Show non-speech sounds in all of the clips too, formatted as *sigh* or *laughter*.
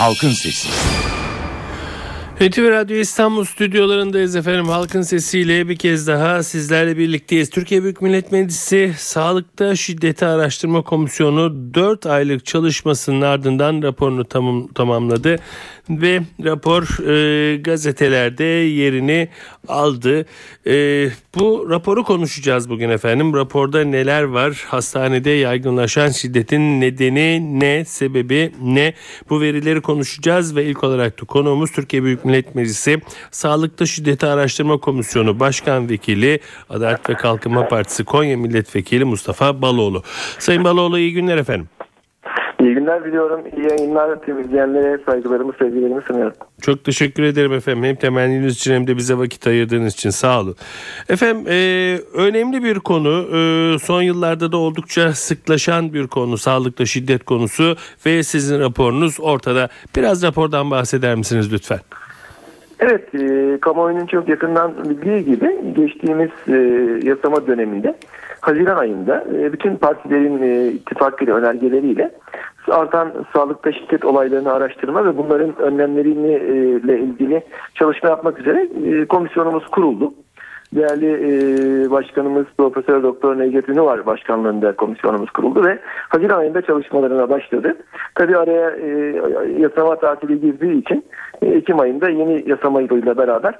Halkın Sesi. NTV Radyo İstanbul stüdyolarındayız efendim. Halkın sesiyle bir kez daha sizlerle birlikteyiz. Türkiye Büyük Millet Meclisi Sağlıkta Şiddeti Araştırma Komisyonu 4 aylık çalışmasının ardından raporunu tamam, tamamladı. Ve rapor e, gazetelerde yerini aldı. E, bu raporu konuşacağız bugün efendim. Raporda neler var? Hastanede yaygınlaşan şiddetin nedeni ne? Sebebi ne? Bu verileri konuşacağız ve ilk olarak da konuğumuz Türkiye Büyük Millet Meclisi Sağlıkta Şiddeti Araştırma Komisyonu Başkan Vekili Adalet ve Kalkınma Partisi Konya Milletvekili Mustafa Baloğlu. Sayın Baloğlu iyi günler efendim. İyi günler diliyorum. İyi yayınlar temizleyenlere saygılarımı, sevgilerimi sunuyorum. Çok teşekkür ederim efendim. Hem temenniniz için hem de bize vakit ayırdığınız için sağ olun. Efendim e, önemli bir konu. E, son yıllarda da oldukça sıklaşan bir konu. Sağlıkta şiddet konusu ve sizin raporunuz ortada. Biraz rapordan bahseder misiniz lütfen? Evet, e, kamuoyunun çok yakından bildiği gibi geçtiğimiz e, yasama döneminde Haziran ayında e, bütün partilerin e, ittifakıyla önergeleriyle artan sağlıkta şiddet olaylarını araştırma ve bunların önlemleriyle ilgili çalışma yapmak üzere e, komisyonumuz kuruldu. Değerli e, başkanımız Profesör Doktor Necdet Ünü var başkanlığında komisyonumuz kuruldu ve Haziran ayında çalışmalarına başladı. Tabi araya e, yasama tatili girdiği için e, Ekim ayında yeni yasama yılıyla beraber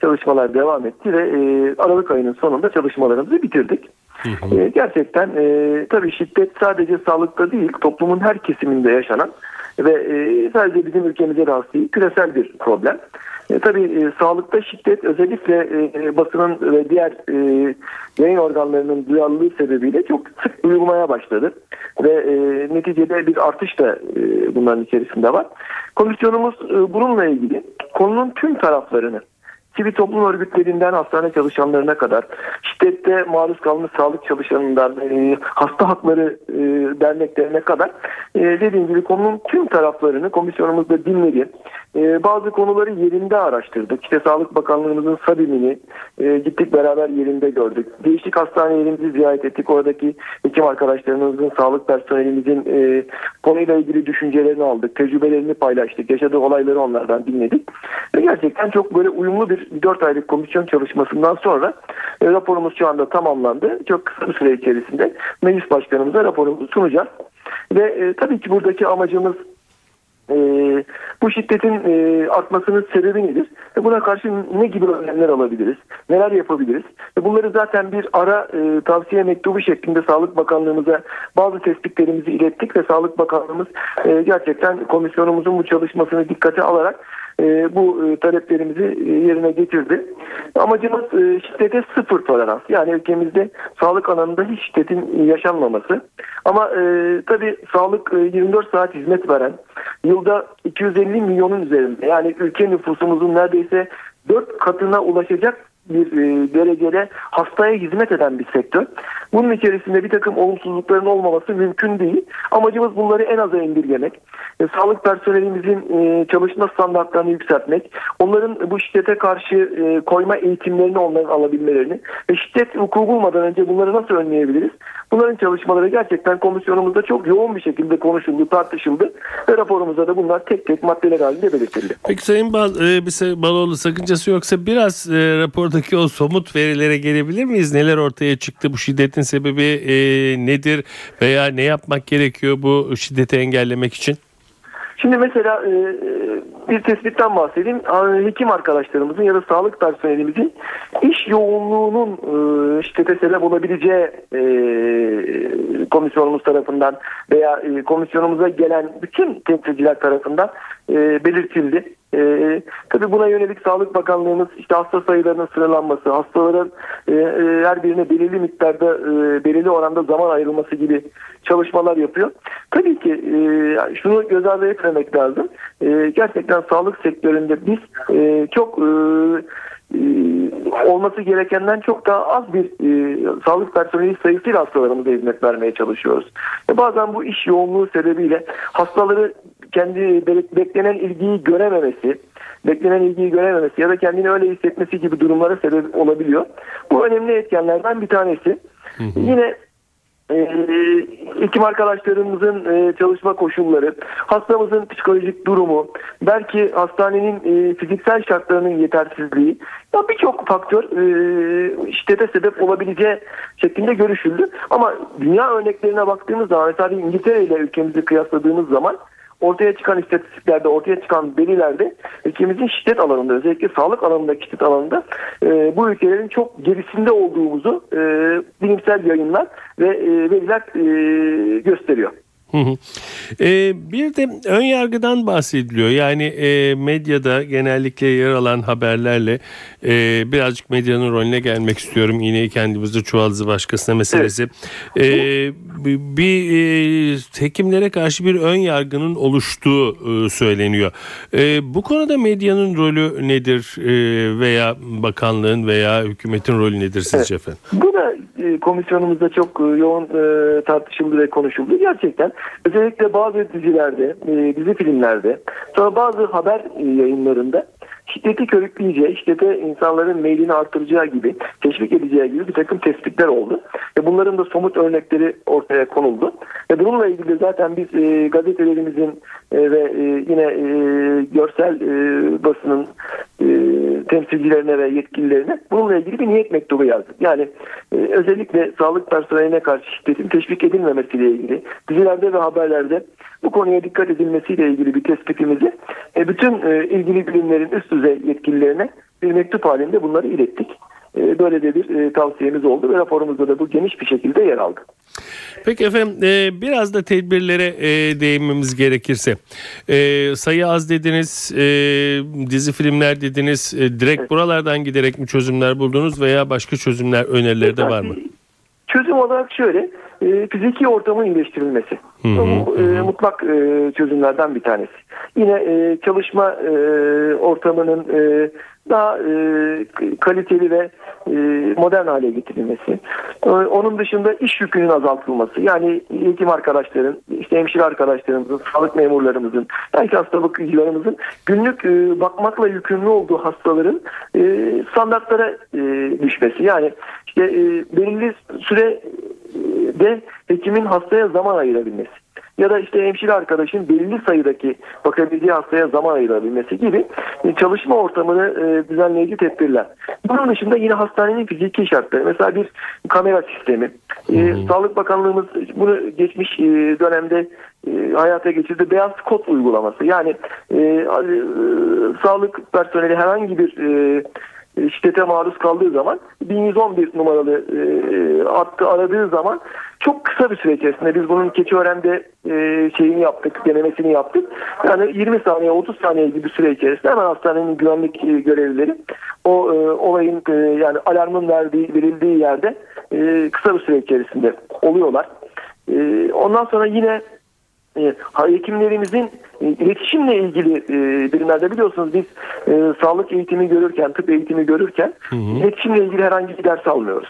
çalışmalar devam etti ve e, Aralık ayının sonunda çalışmalarımızı bitirdik. Hı hı. E, gerçekten e, tabii şiddet sadece sağlıkta değil toplumun her kesiminde yaşanan ve e, sadece bizim ülkemize rast değil küresel bir problem. E, tabii e, sağlıkta şiddet özellikle e, e, basının ve diğer e, yayın organlarının duyarlılığı sebebiyle çok sık duyulmaya başladı. Ve e, neticede bir artış da e, bunların içerisinde var. Komisyonumuz e, bununla ilgili konunun tüm taraflarını sivil toplum örgütlerinden hastane çalışanlarına kadar şiddette maruz kalmış sağlık çalışanından e, hasta hakları e, derneklerine kadar e, dediğim gibi konunun tüm taraflarını komisyonumuzda dinledi. E, bazı konuları yerinde araştırdık. İşte Sağlık Bakanlığımızın SABİM'ini e, gittik beraber yerinde gördük. Değişik hastanelerimizi ziyaret ettik. Oradaki hekim arkadaşlarımızın, sağlık personelimizin e, konuyla ilgili düşüncelerini aldık. Tecrübelerini paylaştık. Yaşadığı olayları onlardan dinledik. Ve gerçekten çok böyle uyumlu bir 4 aylık komisyon çalışmasından sonra e, raporumuz şu anda tamamlandı. Çok kısa bir süre içerisinde meclis başkanımıza raporumuzu sunacağız. Ve tabii ki buradaki amacımız e, bu şiddetin e, artmasının sebebi nedir? E, buna karşı ne gibi önlemler alabiliriz? Neler yapabiliriz? E, bunları zaten bir ara e, tavsiye mektubu şeklinde Sağlık Bakanlığımıza bazı tespitlerimizi ilettik ve Sağlık Bakanlığımız e, gerçekten komisyonumuzun bu çalışmasını dikkate alarak e, bu e, taleplerimizi e, yerine getirdi. Amacımız e, şiddete sıfır tolerans. Yani ülkemizde sağlık alanında hiç şiddetin yaşanmaması. Ama e, tabii sağlık e, 24 saat hizmet veren, yılda 250 milyonun üzerinde yani ülke nüfusumuzun neredeyse 4 katına ulaşacak bir e, derecede hastaya hizmet eden bir sektör. Bunun içerisinde bir takım olumsuzlukların olmaması mümkün değil. Amacımız bunları en aza indirgemek. E, sağlık personelimizin e, çalışma standartlarını yükseltmek. Onların bu şiddete karşı e, koyma eğitimlerini onların alabilmelerini ve şiddet vuku bulmadan önce bunları nasıl önleyebiliriz? Bunların çalışmaları gerçekten komisyonumuzda çok yoğun bir şekilde konuşuldu, tartışıldı ve raporumuzda da bunlar tek tek maddeler halinde belirtildi. Peki Sayın Bal, e, Baloğlu sakıncası yoksa biraz e, raporda o somut verilere gelebilir miyiz? Neler ortaya çıktı? Bu şiddetin sebebi e, nedir? Veya ne yapmak gerekiyor bu şiddeti engellemek için? Şimdi mesela e, bir tespitten bahsedeyim. Hekim arkadaşlarımızın ya da sağlık personelimizin iş yoğunluğunun e, şiddete sebep olabileceği e, komisyonumuz tarafından veya e, komisyonumuza gelen bütün temsilciler tarafından belirtildi. E, tabii buna yönelik Sağlık Bakanlığımız işte hasta sayılarının sınırlanması, hastaların e, e, her birine belirli miktarda e, belirli oranda zaman ayrılması gibi çalışmalar yapıyor. Tabii ki e, şunu göz ardı etmemek lazım. E, gerçekten sağlık sektöründe biz e, çok e, e olması gerekenden çok daha az bir e, sağlık personeli sayısıyla hastalarımıza hizmet vermeye çalışıyoruz. E, bazen bu iş yoğunluğu sebebiyle hastaları kendi beklenen ilgiyi görememesi, beklenen ilgiyi görememesi ya da kendini öyle hissetmesi gibi durumlara sebep olabiliyor. Bu önemli etkenlerden bir tanesi. Hı hı. Yine e, hekim arkadaşlarımızın e, çalışma koşulları, hastamızın psikolojik durumu, belki hastanenin e, fiziksel şartlarının yetersizliği, ya birçok faktör e, şiddete sebep olabileceği şeklinde görüşüldü. Ama dünya örneklerine baktığımız zaman mesela İngiltere ile ülkemizi kıyasladığımız zaman ortaya çıkan istatistiklerde, ortaya çıkan verilerde ülkemizin şiddet alanında, özellikle sağlık alanındaki şiddet alanında e, bu ülkelerin çok gerisinde olduğumuzu e, bilimsel yayınlar ve e, veriler e, gösteriyor. Ee, bir de ön yargıdan bahsediliyor. Yani e, medyada genellikle yer alan haberlerle e, birazcık medyanın rolüne gelmek istiyorum. Yine kendimizi çuvaldızı başkasına meselesi. Evet. E, bir e, hekimlere karşı bir ön yargının oluştuğu e, söyleniyor. E, bu konuda medyanın rolü nedir e, veya bakanlığın veya hükümetin rolü nedir sizce evet. efendim? Bu da komisyonumuzda çok e, yoğun e, tartışıldı ve konuşuldu. Gerçekten özellikle bazı dizilerde, e, dizi filmlerde, sonra bazı haber e, yayınlarında şiddeti körükleyeceği, şiddete insanların meylini arttıracağı gibi, teşvik edeceği gibi bir takım tespitler oldu. Ve bunların da somut örnekleri ortaya konuldu. Ve bununla ilgili zaten biz e, gazetelerimizin e, ve e, yine e, görsel basının temsilcilerine ve yetkililerine bununla ilgili bir niyet mektubu yazdık. Yani özellikle sağlık personeline karşı şiddetin teşvik edilmemesiyle ilgili dizilerde ve haberlerde bu konuya dikkat edilmesiyle ilgili bir tespitimizi bütün ilgili bilimlerin üst düzey yetkililerine bir mektup halinde bunları ilettik. E, böyle de bir e, tavsiyemiz oldu ve raporumuzda da bu geniş bir şekilde yer aldı. Peki efendim e, biraz da tedbirlere değinmemiz gerekirse sayı az dediniz dizi filmler dediniz direkt evet. buralardan giderek mi çözümler buldunuz veya başka çözümler önerileri de var mı? Çözüm olarak şöyle fiziki ortamın iyileştirilmesi. Hı hı, Bu hı. mutlak çözümlerden bir tanesi. Yine çalışma ortamının daha e, kaliteli ve e, modern hale getirilmesi. E, onun dışında iş yükünün azaltılması. Yani hekim arkadaşların, işte hemşire arkadaşlarımızın, sağlık memurlarımızın, belki hasta bakıcılarımızın günlük e, bakmakla yükümlü olduğu hastaların e, standartlara e, düşmesi. Yani işte e, belirli süre de hekimin hastaya zaman ayırabilmesi ya da işte hemşire arkadaşın belli sayıdaki bakabildiği hastaya zaman ayırabilmesi gibi e, çalışma ortamını e, düzenleyici tedbirler. Bunun dışında yine hastanenin fiziki şartları. Mesela bir kamera sistemi. E, Sağlık Bakanlığımız bunu geçmiş dönemde hayata geçirdi. Beyaz kod uygulaması. Yani sağlık personeli herhangi bir şiddete maruz kaldığı zaman 1111 numaralı e, hattı aradığı zaman çok kısa bir süre içerisinde biz bunun Keçiören'de e, şeyini yaptık, denemesini yaptık. Yani 20 saniye, 30 saniye gibi bir süre içerisinde hemen hastanenin güvenlik e, görevlileri o e, olayın e, yani alarmın verdiği, verildiği yerde e, kısa bir süre içerisinde oluyorlar. E, ondan sonra yine e, hekimlerimizin e, iletişimle ilgili e, birimlerde biliyorsunuz biz e, sağlık eğitimi görürken, tıp eğitimi görürken hı hı. iletişimle ilgili herhangi bir ders almıyoruz.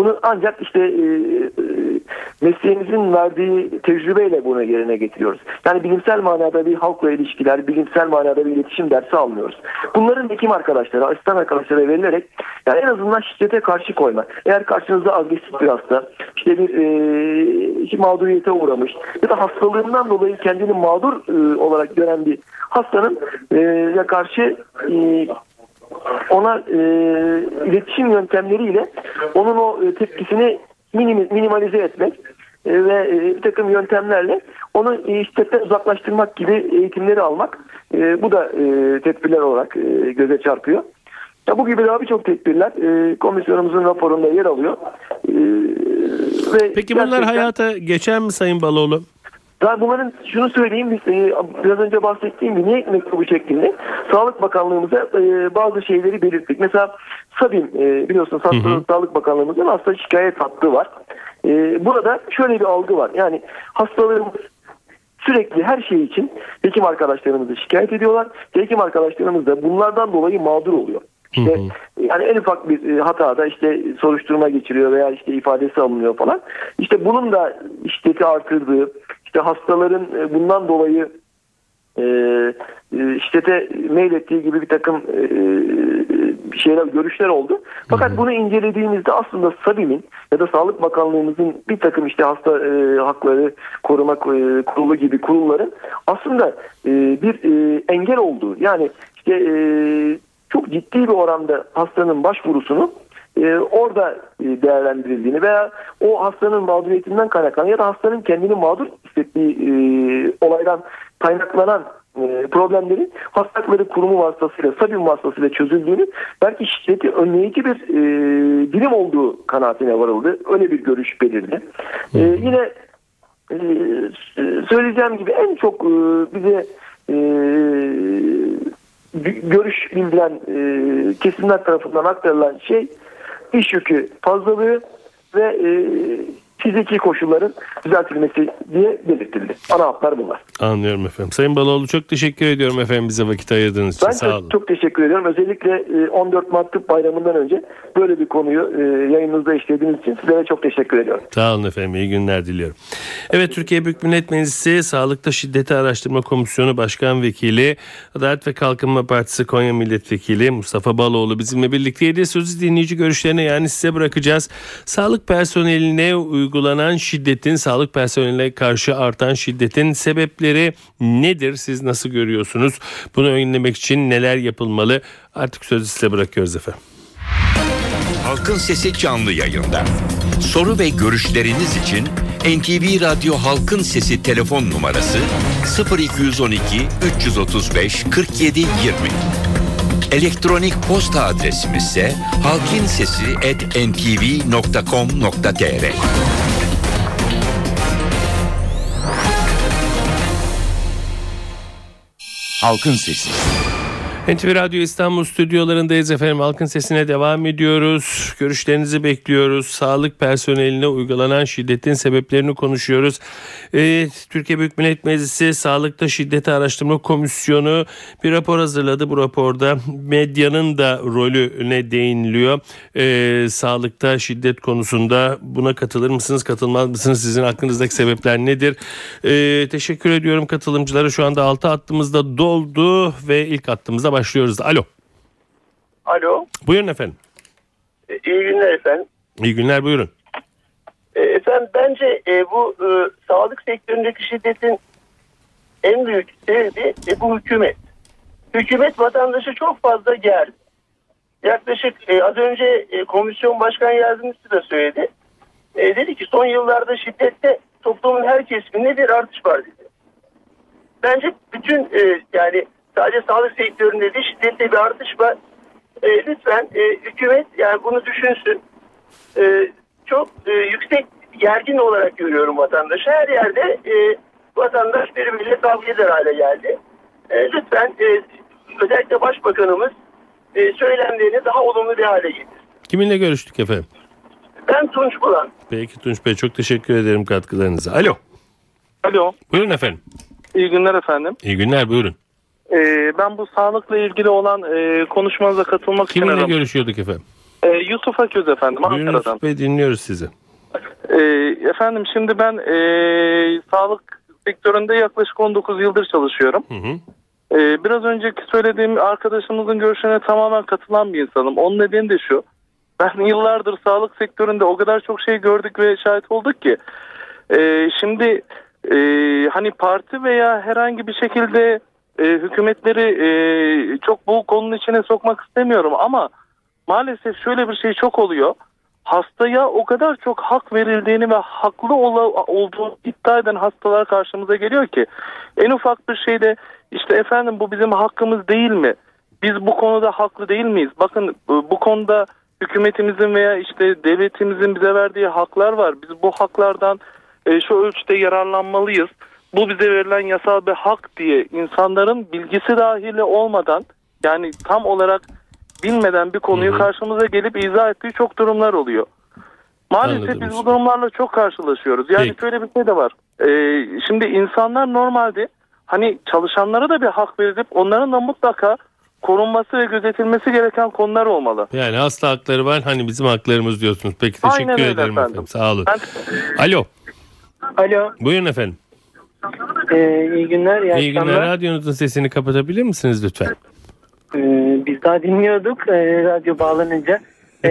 Bunu ancak işte e, e, mesleğimizin verdiği tecrübeyle bunu yerine getiriyoruz. Yani bilimsel manada bir halkla ilişkiler, bilimsel manada bir iletişim dersi almıyoruz. Bunların hekim arkadaşlara, asistan arkadaşlara verilerek yani en azından şiddete karşı koyma. Eğer karşınızda agresif bir hasta, işte bir e, mağduriyete uğramış ya da hastalığından dolayı kendini mağdur e, olarak gören bir hastanın e, karşı e, ona e, iletişim yöntemleriyle onun o e, tepkisini minim, minimalize etmek e, ve e, bir takım yöntemlerle onu e, şiddetten uzaklaştırmak gibi eğitimleri almak e, bu da e, tedbirler olarak e, göze çarpıyor. Ya bu gibi daha birçok tedbirler e, komisyonumuzun raporunda yer alıyor. E, ve Peki bunlar gerçekten... hayata geçer mi Sayın Baloğlu? Ben bunların şunu söyleyeyim e, biraz önce bahsettiğim bir niyet mektubu şeklinde Sağlık Bakanlığımıza e, bazı şeyleri belirttik. Mesela SABİM e, biliyorsunuz Hasta Sağlık Bakanlığımızın hasta şikayet hattı var. Burada şöyle bir algı var. Yani hastalarımız sürekli her şey için hekim arkadaşlarımızı şikayet ediyorlar. Hekim arkadaşlarımız da bunlardan dolayı mağdur oluyor. İşte hı hı. yani en ufak bir e, hatada işte soruşturma geçiriyor veya işte ifadesi alınıyor falan. İşte bunun da şiddeti artırdığı, işte hastaların e, bundan dolayı e, e, şiddete meylettiği gibi bir takım e, şeyler görüşler oldu. Fakat bunu incelediğimizde aslında SABİM'in ya da Sağlık Bakanlığımızın bir takım işte hasta e, hakları koruma e, kurulu gibi kurulların aslında e, bir e, engel olduğu yani işte e, çok ciddi bir oranda hastanın başvurusunu e, orada e, değerlendirildiğini veya o hastanın mağduriyetinden kaynaklanan ya da hastanın kendini mağdur hissettiği e, olaydan kaynaklanan e, problemlerin hastalıkları kurumu vasıtasıyla, SABİM vasıtasıyla çözüldüğünü belki şiddeti önleyici bir e, bilim olduğu kanaatine varıldı. Öyle bir görüş belirdi. E, yine e, söyleyeceğim gibi en çok e, bize e, görüş bildiren e, kesimler tarafından aktarılan şey iş yükü fazlalığı ve e, fiziki koşulların düzeltilmesi diye belirtildi. Ana hatlar bunlar. Anlıyorum efendim. Sayın Baloğlu çok teşekkür ediyorum efendim bize vakit ayırdığınız için. Ben Sağ çok, olun. çok teşekkür ediyorum. Özellikle 14 Mart Tıp Bayramı'ndan önce böyle bir konuyu e, yayınınızda işlediğiniz için sizlere çok teşekkür ediyorum. Sağ olun efendim. İyi günler diliyorum. Evet Türkiye Büyük Millet Meclisi Sağlıkta Şiddeti Araştırma Komisyonu Başkan Vekili Adalet ve Kalkınma Partisi Konya Milletvekili Mustafa Baloğlu bizimle birlikteydi. Sözü dinleyici görüşlerine yani size bırakacağız. Sağlık personeline uygulanan şiddetin, sağlık personeline karşı artan şiddetin sebepleri nedir? Siz nasıl görüyorsunuz? Bunu önlemek için neler yapılmalı? Artık sözü size bırakıyoruz efendim. Halkın Sesi canlı yayında. Soru ve görüşleriniz için NTV Radyo Halkın Sesi telefon numarası 0212 335 47 20. Elektronik posta adresimiz ise halkinsesi@ntv.com.tr. Halkın Sesi. NTV Radyo İstanbul stüdyolarındayız efendim. Halkın sesine devam ediyoruz. Görüşlerinizi bekliyoruz. Sağlık personeline uygulanan şiddetin sebeplerini konuşuyoruz. Ee, Türkiye Büyük Millet Meclisi Sağlıkta Şiddeti Araştırma Komisyonu bir rapor hazırladı. Bu raporda medyanın da rolüne değiniliyor. Ee, sağlıkta şiddet konusunda buna katılır mısınız, katılmaz mısınız? Sizin aklınızdaki sebepler nedir? Ee, teşekkür ediyorum katılımcılara. Şu anda 6 hattımızda doldu ve ilk hattımızda başlıyoruz. Alo. Alo. Buyurun efendim. E, İyi günler efendim. İyi günler buyurun. E, Efendim bence e, bu e, sağlık sektöründeki şiddetin en büyük sebebi e, bu hükümet. Hükümet vatandaşı çok fazla gerdi. Yaklaşık e, az önce e, komisyon başkan yardımcısı da söyledi. E, dedi ki son yıllarda şiddette toplumun her kesiminde bir artış var dedi. Bence bütün e, yani sadece sağlık sektöründe de şiddette bir artış var. E, lütfen e, hükümet yani bunu düşünsün. E, çok e, yüksek gergin olarak görüyorum vatandaşı. Her yerde e, vatandaş birbiriyle kavga eder hale geldi. E, lütfen e, özellikle başbakanımız e, söylemlerini daha olumlu bir hale getir. Kiminle görüştük efendim? Ben Tunç Bulan. Peki Tunç Bey çok teşekkür ederim katkılarınıza. Alo. Alo, Buyurun efendim. iyi günler efendim. İyi günler buyurun. Ee, ben bu sağlıkla ilgili olan e, konuşmanıza katılmak için Kiminle görüşüyorduk efendim? Ee, Yusuf Aköz efendim, Buyurun Ankara'dan. Yusuf Bey dinliyoruz sizi. Ee, efendim şimdi ben e, sağlık sektöründe yaklaşık 19 yıldır çalışıyorum. Hı hı. Ee, biraz önceki söylediğim arkadaşımızın görüşüne tamamen katılan bir insanım. Onun nedeni de şu. Ben yıllardır sağlık sektöründe o kadar çok şey gördük ve şahit olduk ki. Ee, şimdi e, hani parti veya herhangi bir şekilde e, hükümetleri e, çok bu konunun içine sokmak istemiyorum ama maalesef şöyle bir şey çok oluyor. Hastaya o kadar çok hak verildiğini ve haklı ola, olduğunu iddia eden hastalar karşımıza geliyor ki en ufak bir şeyde işte efendim bu bizim hakkımız değil mi? Biz bu konuda haklı değil miyiz? Bakın bu konuda hükümetimizin veya işte devletimizin bize verdiği haklar var. Biz bu haklardan e, şu ölçüde yararlanmalıyız. Bu bize verilen yasal bir hak diye insanların bilgisi dahili olmadan yani tam olarak bilmeden bir konuyu karşımıza gelip izah ettiği çok durumlar oluyor. Maalesef Anladım. biz bu durumlarla çok karşılaşıyoruz. Yani Peki. şöyle bir şey de var. Ee, şimdi insanlar normalde hani çalışanlara da bir hak verilip onların da mutlaka korunması ve gözetilmesi gereken konular olmalı. Yani hasta hakları var hani bizim haklarımız diyorsunuz. Peki teşekkür Aynen ederim efendim. efendim. Sağ olun. Ben Alo. Alo, Buyurun efendim. E, iyi günler, iyi, İyi günler. Radyonuzun sesini kapatabilir misiniz lütfen? E, biz daha dinliyorduk e, radyo bağlanınca. *laughs* E,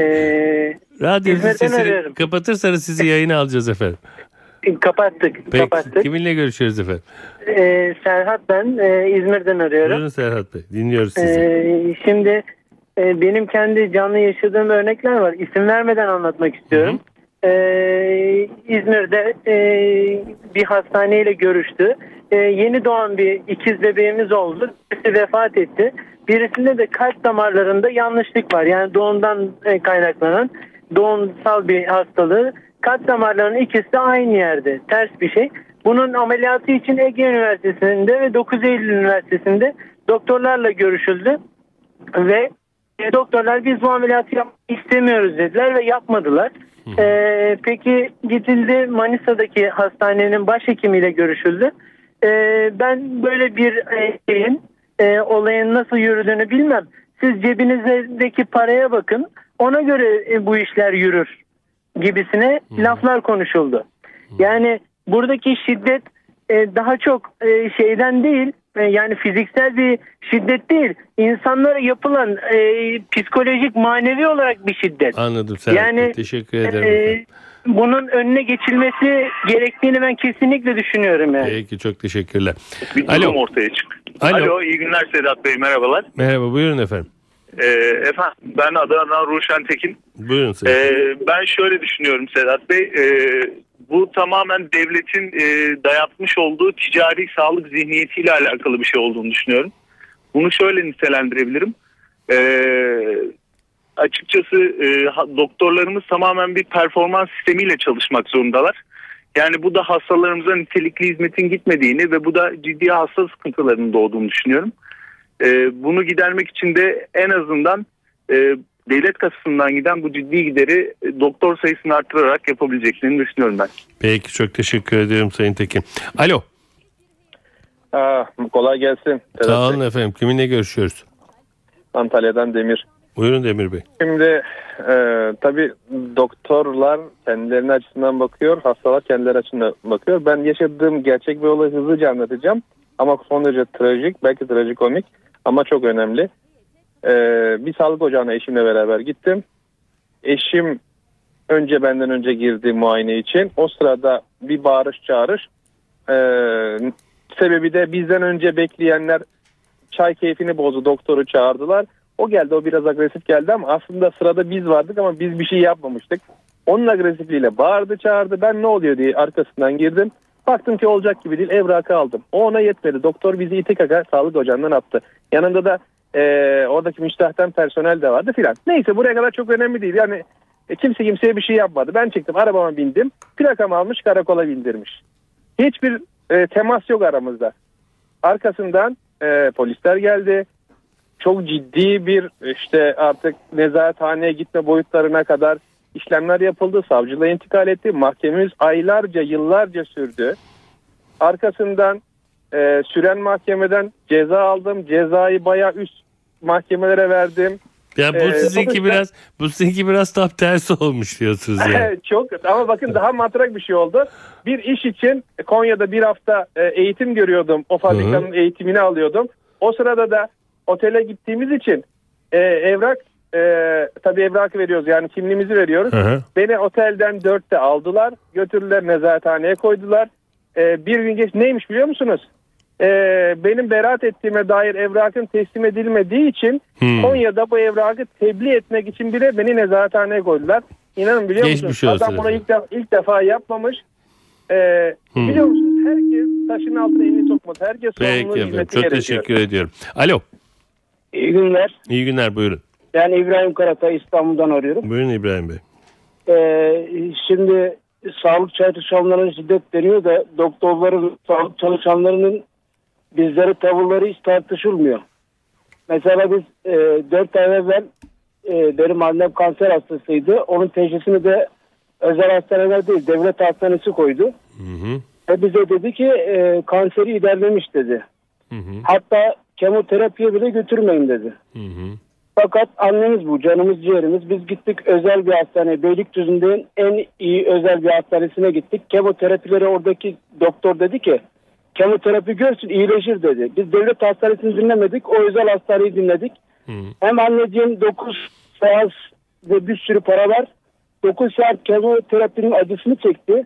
Radyo İzmir'den sesini arıyorum. kapatırsanız sizi yayına alacağız efendim. kapattık. Peki kapattık. kiminle görüşüyoruz efendim? E, Serhat ben e, İzmir'den arıyorum. Buyurun Serhat Bey dinliyoruz sizi. E, şimdi e, benim kendi canlı yaşadığım örnekler var. İsim vermeden anlatmak istiyorum. E, İzmir'de e, bir hastaneyle görüştü. E, yeni doğan bir ikiz bebeğimiz oldu. Birisi vefat etti. Birisinde de kalp damarlarında yanlışlık var. Yani doğumdan e, kaynaklanan doğumsal bir hastalığı. Kalp damarlarının ikisi de aynı yerde. Ters bir şey. Bunun ameliyatı için Ege Üniversitesi'nde ve 9 Eylül Üniversitesi'nde doktorlarla görüşüldü. Ve e, doktorlar biz bu ameliyatı yapmak istemiyoruz dediler ve yapmadılar. E, peki gidildi Manisa'daki hastanenin başhekimiyle görüşüldü. E, ben böyle bir e, şeyin e, olayın nasıl yürüdüğünü bilmem. Siz cebinizdeki paraya bakın ona göre e, bu işler yürür gibisine laflar konuşuldu. Yani buradaki şiddet e, daha çok e, şeyden değil yani fiziksel bir şiddet değil insanlara yapılan e, psikolojik manevi olarak bir şiddet. Anladım Serhat yani. Teşekkür ederim. E, bunun önüne geçilmesi gerektiğini ben kesinlikle düşünüyorum yani. Peki çok teşekkürler. bir Alo. durum ortaya çık. Alo. Alo. iyi günler Sedat Bey merhabalar. Merhaba buyurun efendim. Ee, efendim ben Adana'dan Ruşen Tekin. Buyurun Serhat. Ee, ben şöyle düşünüyorum Sedat Bey. Ee, bu tamamen devletin e, dayatmış olduğu ticari sağlık zihniyetiyle alakalı bir şey olduğunu düşünüyorum. Bunu şöyle nitelendirebilirim. Ee, açıkçası e, doktorlarımız tamamen bir performans sistemiyle çalışmak zorundalar. Yani bu da hastalarımıza nitelikli hizmetin gitmediğini ve bu da ciddi hasta sıkıntılarının doğduğunu düşünüyorum. Ee, bunu gidermek için de en azından e, devlet kasasından giden bu ciddi gideri e, doktor sayısını arttırarak yapabileceklerini düşünüyorum ben. Peki çok teşekkür ediyorum Sayın Tekin. Alo. Aa, kolay gelsin. Sağ olun efendim. Kiminle görüşüyoruz? Antalya'dan Demir. Buyurun Demir Bey. Şimdi e, tabii doktorlar kendilerine açısından bakıyor, hastalar kendileri açısından bakıyor. Ben yaşadığım gerçek bir olayı hızlıca anlatacağım. Ama son derece trajik, belki trajikomik ama çok önemli. E, bir sağlık ocağına eşimle beraber gittim. Eşim önce benden önce girdi muayene için. O sırada bir bağırış çağırış. E, sebebi de bizden önce bekleyenler çay keyfini bozdu. Doktoru çağırdılar. O geldi o biraz agresif geldi ama aslında sırada biz vardık ama biz bir şey yapmamıştık. Onun agresifliğiyle bağırdı çağırdı. Ben ne oluyor diye arkasından girdim. Baktım ki olacak gibi değil evrakı aldım. O ona yetmedi. Doktor bizi iti kaka sağlık ocağından attı. Yanında da e, oradaki müştahten personel de vardı filan. Neyse buraya kadar çok önemli değil. Yani e, kimse kimseye bir şey yapmadı. Ben çıktım arabama bindim. Plakamı almış karakola bindirmiş. Hiçbir e, temas yok aramızda. Arkasından e, polisler geldi. Çok ciddi bir işte artık nezarethaneye gitme boyutlarına kadar işlemler yapıldı. Savcılığa intikal etti. Mahkememiz aylarca yıllarca sürdü. Arkasından e, süren mahkemeden ceza aldım. Cezayı bayağı üst mahkemelere verdim. Ya bu Ee, sizinki sonuçta- biraz bu sizinki biraz tam tersi olmuş diyorsunuz yani. *laughs* Çok ama bakın daha matrak bir şey oldu. Bir iş için Konya'da bir hafta e, eğitim görüyordum. O fabrikanın eğitimini alıyordum. O sırada da otele gittiğimiz için e, evrak e, tabii evrakı veriyoruz yani kimliğimizi veriyoruz. Hı hı. Beni otelden dörtte aldılar. Götürdüler nezarethaneye koydular. E, bir gün geç neymiş biliyor musunuz? E, benim beraat ettiğime dair evrakın teslim edilmediği için Hmm. Konya'da bu evrakı tebliğ etmek için bile beni nezarethaneye koydular. İnanın biliyor Geçmiş musunuz? Adam bunu ilk, defa, ilk defa yapmamış. E, Hmm. Biliyor musunuz? Herkes taşın altına elini sokmaz. Herkes sorumluluğu hizmeti Çok gerekiyor. teşekkür ediyorum. Alo. İyi günler. İyi günler buyurun. Ben İbrahim Karatay İstanbul'dan arıyorum. Buyurun İbrahim Bey. Ee, şimdi sağlık çalışanlarına şiddet deniyor da doktorların, sağlık çalışanlarının bizlere tavırları hiç tartışılmıyor. Mesela biz e, 4 ay evvel e, benim annem kanser hastasıydı. Onun teşhisini de özel hastaneler değil devlet hastanesi koydu. Hı hı. Ve bize dedi ki e, kanseri ilerlemiş dedi. Hı hı. Hatta kemoterapiye bile götürmeyin dedi. Hı hı. Fakat annemiz bu, canımız ciğerimiz. Biz gittik özel bir hastaneye, Beylikdüzü'nün en iyi özel bir hastanesine gittik. Kemoterapileri oradaki doktor dedi ki, kemoterapi görsün iyileşir dedi. Biz devlet hastanesini dinlemedik, o özel hastaneyi dinledik. Hem anneciğim 9 saat ve bir sürü para var. 9 saat kemoterapinin acısını çekti.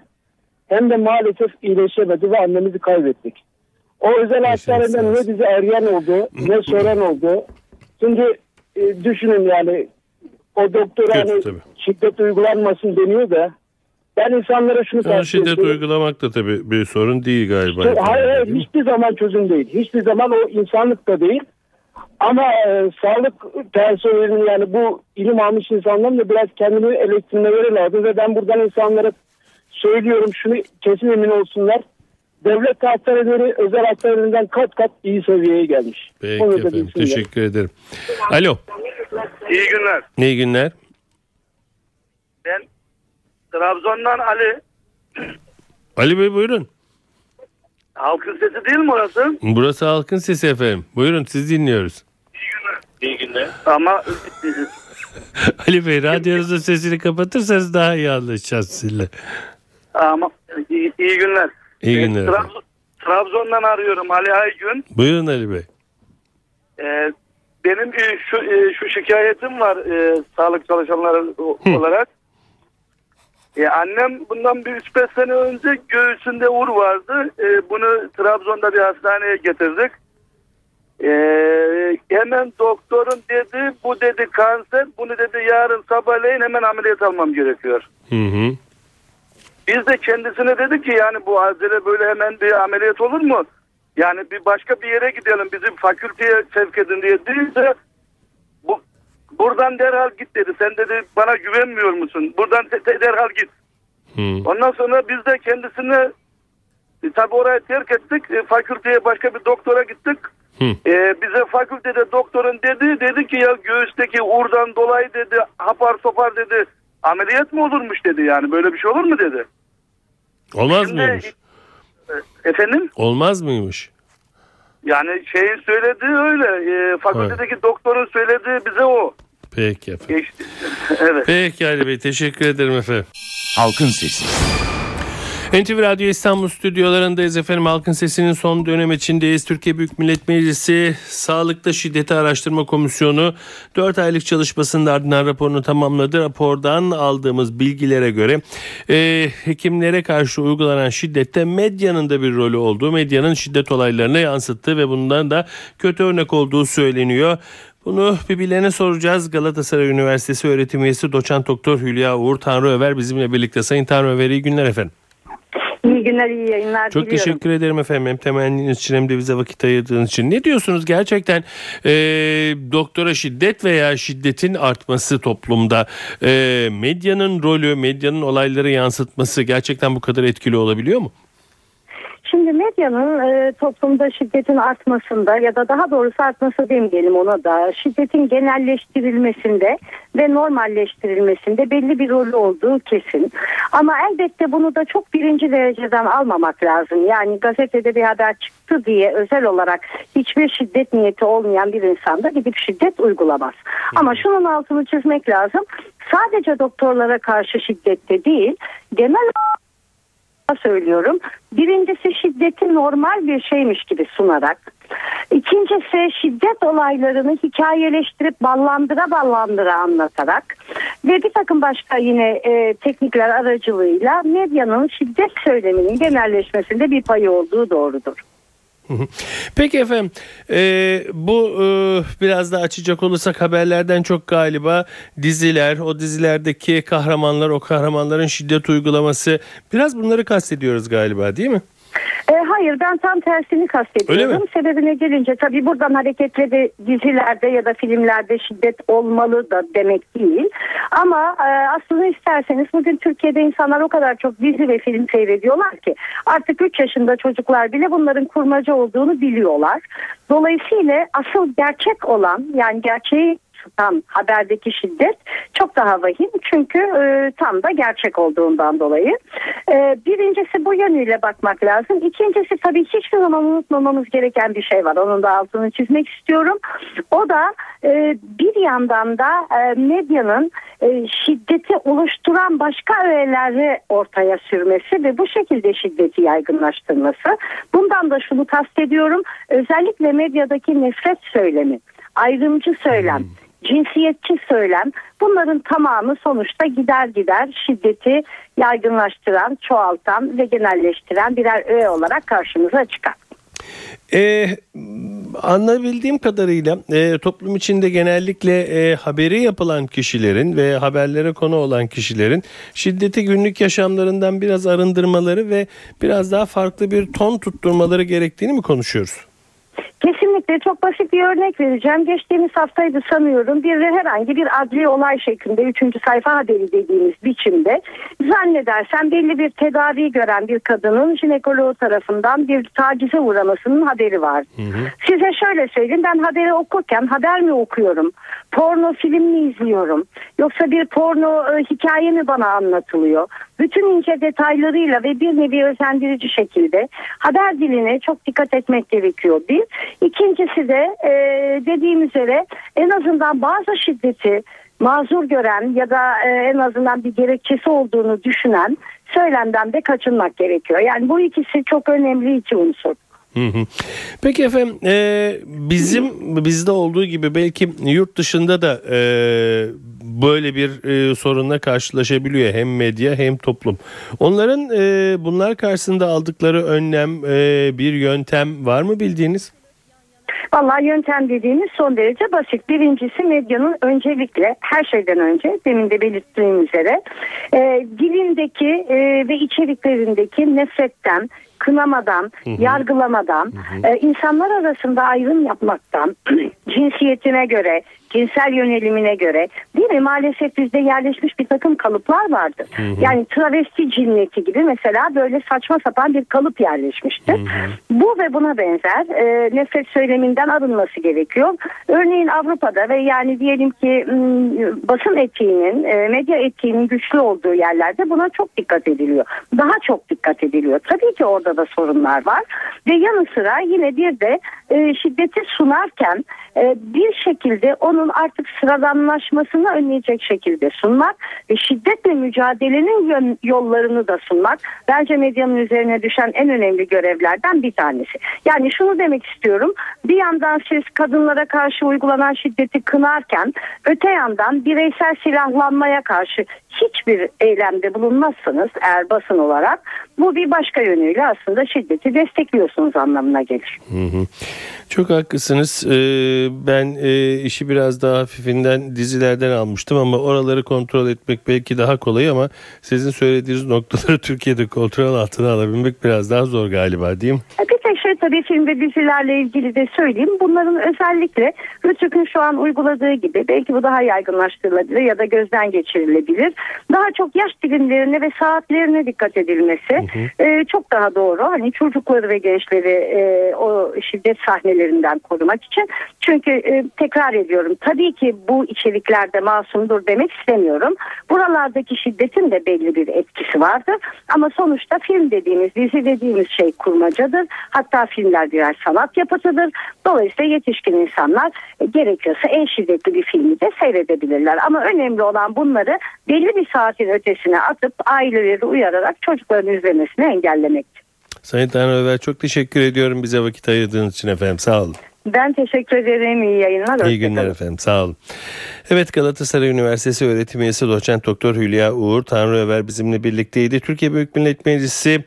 Hem de maalesef iyileşemedi ve annemizi kaybettik. O özel hastaneden ne bizi arayan oldu ne soran oldu. Şimdi e, düşünün yani o doktora Kötü hani şiddet uygulanmasın deniyor da ben insanlara şunu tavsiye şiddet ediyorum. uygulamak da tabii bir sorun değil galiba. Hayır, hayır Değil hiçbir zaman çözüm değil. Hiçbir zaman o insanlık da değil. Ama e, sağlık personelinin yani bu ilim almış insanların da biraz kendini eleştirmeleri lazım. Ve ben buradan insanlara söylüyorum şunu kesin emin olsunlar. Devlet hastaneleri özel hastanelerinden kat kat iyi seviyeye gelmiş. Peki Onu efendim teşekkür ederim. Alo İyi günler. iyi günler. Trabzon'dan Ali. Ali Bey buyurun. Halkın sesi değil mi orası? Burası halkın sesi efendim. Buyurun siz dinliyoruz. İyi günler. Ama *laughs* Ali Bey radyonuzun sesini kapatırsanız daha iyi anlaşacağız sizinle. ama iyi, iyi günler. İyi Ee, günler. Trabzon- Trabzon'dan arıyorum Ali Aygün. Buyurun Ali Bey. Ee, benim e, şu e, şu şikayetim var e, sağlık çalışanları olarak. E, annem bundan bir 3-5 sene önce göğsünde ur vardı. E, bunu Trabzon'da bir hastaneye getirdik. E, hemen doktorun dedi bu dedi kanser bunu dedi yarın sabahleyin hemen ameliyat almam gerekiyor. Hı hı. Biz de kendisine dedik ki yani bu acele böyle hemen bir ameliyat olur mu? Yani bir başka bir yere gidelim bizim fakülteye sevk edin diye deyince bu, buradan derhal git dedi. Sen dedi bana güvenmiyor musun? Buradan de- derhal git. Hı. Ondan sonra biz de kendisine e, tabi orayı terk ettik. E, fakülteye başka bir doktora gittik. Hı. E, bize fakültede doktorun dedi dedi ki ya göğüsteki urdan dolayı dedi hapar sopar dedi ameliyat mı olurmuş dedi yani böyle bir şey olur mu dedi. Olmaz Şimdi- mıymış? Efendim? Olmaz mıymış? Yani şeyin söylediği öyle. E, fakültedeki doktorun söylediği bize o. Peki efendim. Geçti. *laughs* evet. Peki Ali Bey teşekkür ederim efendim. Halkın Sesi. NTV Radyo İstanbul stüdyolarındayız efendim. Halkın Sesi'nin son dönem içindeyiz. Türkiye Büyük Millet Meclisi Sağlıkta Şiddeti Araştırma Komisyonu 4 aylık çalışmasının ardından raporunu tamamladı. Rapordan aldığımız bilgilere göre e, hekimlere karşı uygulanan şiddette medyanın da bir rolü olduğu, medyanın şiddet olaylarını yansıttığı ve bundan da kötü örnek olduğu söyleniyor. Bunu bir bilene soracağız. Galatasaray Üniversitesi öğretim üyesi doçent doktor Hülya Uğur Tanrıöver bizimle birlikte. Sayın Tanrıöver iyi günler efendim. İyi günler, iyi yayınlar Çok diliyorum. teşekkür ederim efendim hem temenniniz için hem de bize vakit ayırdığınız için. Ne diyorsunuz gerçekten e, doktora şiddet veya şiddetin artması toplumda e, medyanın rolü, medyanın olayları yansıtması gerçekten bu kadar etkili olabiliyor mu? Şimdi medyanın e, toplumda şiddetin artmasında ya da daha doğrusu artması demeyelim ona da şiddetin genelleştirilmesinde ve normalleştirilmesinde belli bir rolü olduğu kesin. Ama elbette bunu da çok birinci dereceden almamak lazım. Yani gazetede bir haber çıktı diye özel olarak hiçbir şiddet niyeti olmayan bir insanda gidip şiddet uygulamaz. Ama şunun altını çizmek lazım. Sadece doktorlara karşı şiddette değil genel söylüyorum. Birincisi şiddeti normal bir şeymiş gibi sunarak. İkincisi şiddet olaylarını hikayeleştirip ballandıra ballandıra anlatarak ve bir takım başka yine e, teknikler aracılığıyla medyanın şiddet söyleminin genelleşmesinde bir payı olduğu doğrudur. Peki efendim e, bu e, biraz da açacak olursak haberlerden çok galiba diziler o dizilerdeki kahramanlar o kahramanların şiddet uygulaması biraz bunları kastediyoruz galiba değil mi? Hayır ben tam tersini Öyle kastediyorum. mi? Sebebine gelince tabii buradan hareketle de dizilerde ya da filmlerde şiddet olmalı da demek değil. Ama e, aslında isterseniz bugün Türkiye'de insanlar o kadar çok dizi ve film seyrediyorlar ki artık 3 yaşında çocuklar bile bunların kurmaca olduğunu biliyorlar. Dolayısıyla asıl gerçek olan yani gerçeği tutan haberdeki şiddet çok daha vahim çünkü e, tam da gerçek olduğundan dolayı. E, birincisi bu yönüyle bakmak lazım. İkincisi tabii hiçbir zaman unutmamamız gereken bir şey var. Onun da altını çizmek istiyorum. O da e, bir yandan da e, medyanın e, şiddeti oluşturan başka öğeleri ortaya sürmesi ve bu şekilde şiddeti yaygınlaştırması. Bundan da şunu kastediyorum. Özellikle medyadaki nefret söylemi ayrımcı söylem, cinsiyetçi söylem bunların tamamı sonuçta gider gider şiddeti yaygınlaştıran, çoğaltan ve genelleştiren birer öğe olarak karşımıza çıkar. Ee, anlayabildiğim kadarıyla e, toplum içinde genellikle e, haberi yapılan kişilerin ve haberlere konu olan kişilerin şiddeti günlük yaşamlarından biraz arındırmaları ve biraz daha farklı bir ton tutturmaları gerektiğini mi konuşuyoruz? Kesinlikle çok basit bir örnek vereceğim. Geçtiğimiz haftaydı sanıyorum bir herhangi bir adli olay şeklinde üçüncü sayfa haberi dediğimiz biçimde zannedersem belli bir tedavi gören bir kadının jinekoloğu tarafından bir tacize uğramasının haberi var. Size şöyle söyleyeyim ben haberi okurken haber mi okuyorum? Porno film mi izliyorum? Yoksa bir porno e, hikaye mi bana anlatılıyor? Bütün ince detaylarıyla ve bir nevi özendirici şekilde haber diline çok dikkat etmek gerekiyor. Bir. İkincisi de e, dediğim üzere en azından bazı şiddeti mazur gören ya da e, en azından bir gerekçesi olduğunu düşünen söylemden de kaçınmak gerekiyor. Yani bu ikisi çok önemli iki unsur. Peki efendim e, bizim bizde olduğu gibi belki yurt dışında da e, böyle bir e, sorunla karşılaşabiliyor hem medya hem toplum. Onların e, bunlar karşısında aldıkları önlem e, bir yöntem var mı bildiğiniz? Vallahi yöntem dediğimiz son derece basit. Birincisi medyanın öncelikle her şeyden önce demin de belirttiğim üzere e, dilindeki e, ve içeriklerindeki nefretten, kınamadan, hı hı. yargılamadan, hı hı. E, insanlar arasında ayrım yapmaktan, *clears throat* cinsiyetine göre, cinsel yönelimine göre değil mi? Maalesef bizde yerleşmiş bir takım kalıplar vardır. Hı hı. Yani travesti cinneti gibi mesela böyle saçma sapan bir kalıp yerleşmiştir. Hı hı. Bu ve buna benzer e, nefret söyleminden arınması gerekiyor. Örneğin Avrupa'da ve yani diyelim ki basın etiğinin, e, medya etiğinin güçlü olduğu yerlerde buna çok dikkat ediliyor. Daha çok dikkat ediliyor. Tabii ki orada da sorunlar var. Ve yanı sıra yine bir de e, şiddeti sunarken e, bir şekilde onun artık sıradanlaşmasını önleyecek şekilde sunmak ve şiddetle mücadelenin yollarını da sunmak bence medyanın üzerine düşen en önemli görevlerden bir tanesi. Yani şunu demek istiyorum. Bir yandan siz kadınlara karşı uygulanan şiddeti kınarken öte yandan bireysel silahlanmaya karşı hiçbir eylemde bulunmazsanız eğer basın olarak bu bir başka yönüyle aslında şiddeti destekliyorsunuz anlamına gelir. Hı hı. Çok haklısınız. Ee, ben e, işi biraz daha hafifinden dizilerden almıştım ama oraları kontrol etmek belki daha kolay ama sizin söylediğiniz noktaları *laughs* Türkiye'de kontrol altına alabilmek biraz daha zor galiba değil mi? Bir tek şey tabii film ve dizilerle ilgili de söyleyeyim. Bunların özellikle Rütük'ün şu an uyguladığı gibi belki bu daha yaygınlaştırılabilir ya da gözden geçirilebilir. Daha çok yaş dilimlerine ve saatlerine dikkat edilmesi hı. E, çok daha doğru. Hani çocukları ve gençleri e, o şiddet sahnelerinden korumak için. Çünkü e, tekrar ediyorum tabii ki bu içeriklerde masumdur demek istemiyorum. Buralardaki şiddetin de belli bir etkisi vardır. Ama sonuçta film dediğimiz, dizi dediğimiz şey kurmacadır. Hatta filmler birer sanat yapıtıdır. Dolayısıyla yetişkin insanlar e, gerekiyorsa en şiddetli bir filmi de seyredebilirler. Ama önemli olan bunları belli bir saatin ötesine atıp aileleri uyararak çocukların izlemesini engellemektir. Sayın Tanrı Över çok teşekkür ediyorum bize vakit ayırdığınız için efendim sağ olun. Ben teşekkür ederim. İyi yayınlar. İyi günler efendim. Sağ olun. Evet Galatasaray Üniversitesi öğretim üyesi doçent doktor Hülya Uğur Tanrı Över bizimle birlikteydi. Türkiye Büyük Millet Meclisi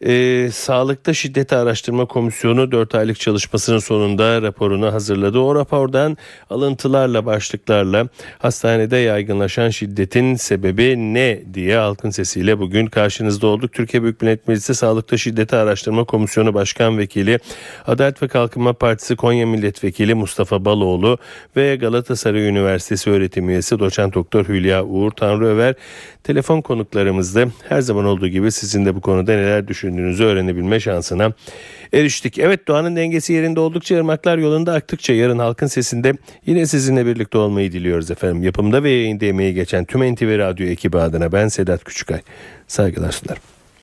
e, Sağlıkta Şiddeti Araştırma Komisyonu 4 aylık çalışmasının sonunda raporunu hazırladı. O rapordan alıntılarla başlıklarla hastanede yaygınlaşan şiddetin sebebi ne diye halkın sesiyle bugün karşınızda olduk. Türkiye Büyük Millet Meclisi Sağlıkta Şiddeti Araştırma Komisyonu Başkan Vekili Adalet ve Kalkınma Partisi Konya Milletvekili Mustafa Baloğlu ve Galatasaray Üniversitesi öğretim üyesi doçent doktor Hülya Uğur Tanrıöver telefon konuklarımızda her zaman olduğu gibi sizin de bu konuda neler düşünüyorsunuz düşündüğünüzü öğrenebilme şansına eriştik. Evet doğanın dengesi yerinde oldukça ırmaklar yolunda aktıkça yarın halkın sesinde yine sizinle birlikte olmayı diliyoruz efendim. Yapımda ve yayında emeği geçen tüm NTV Radyo ekibi adına ben Sedat Küçükay. Saygılar sunarım.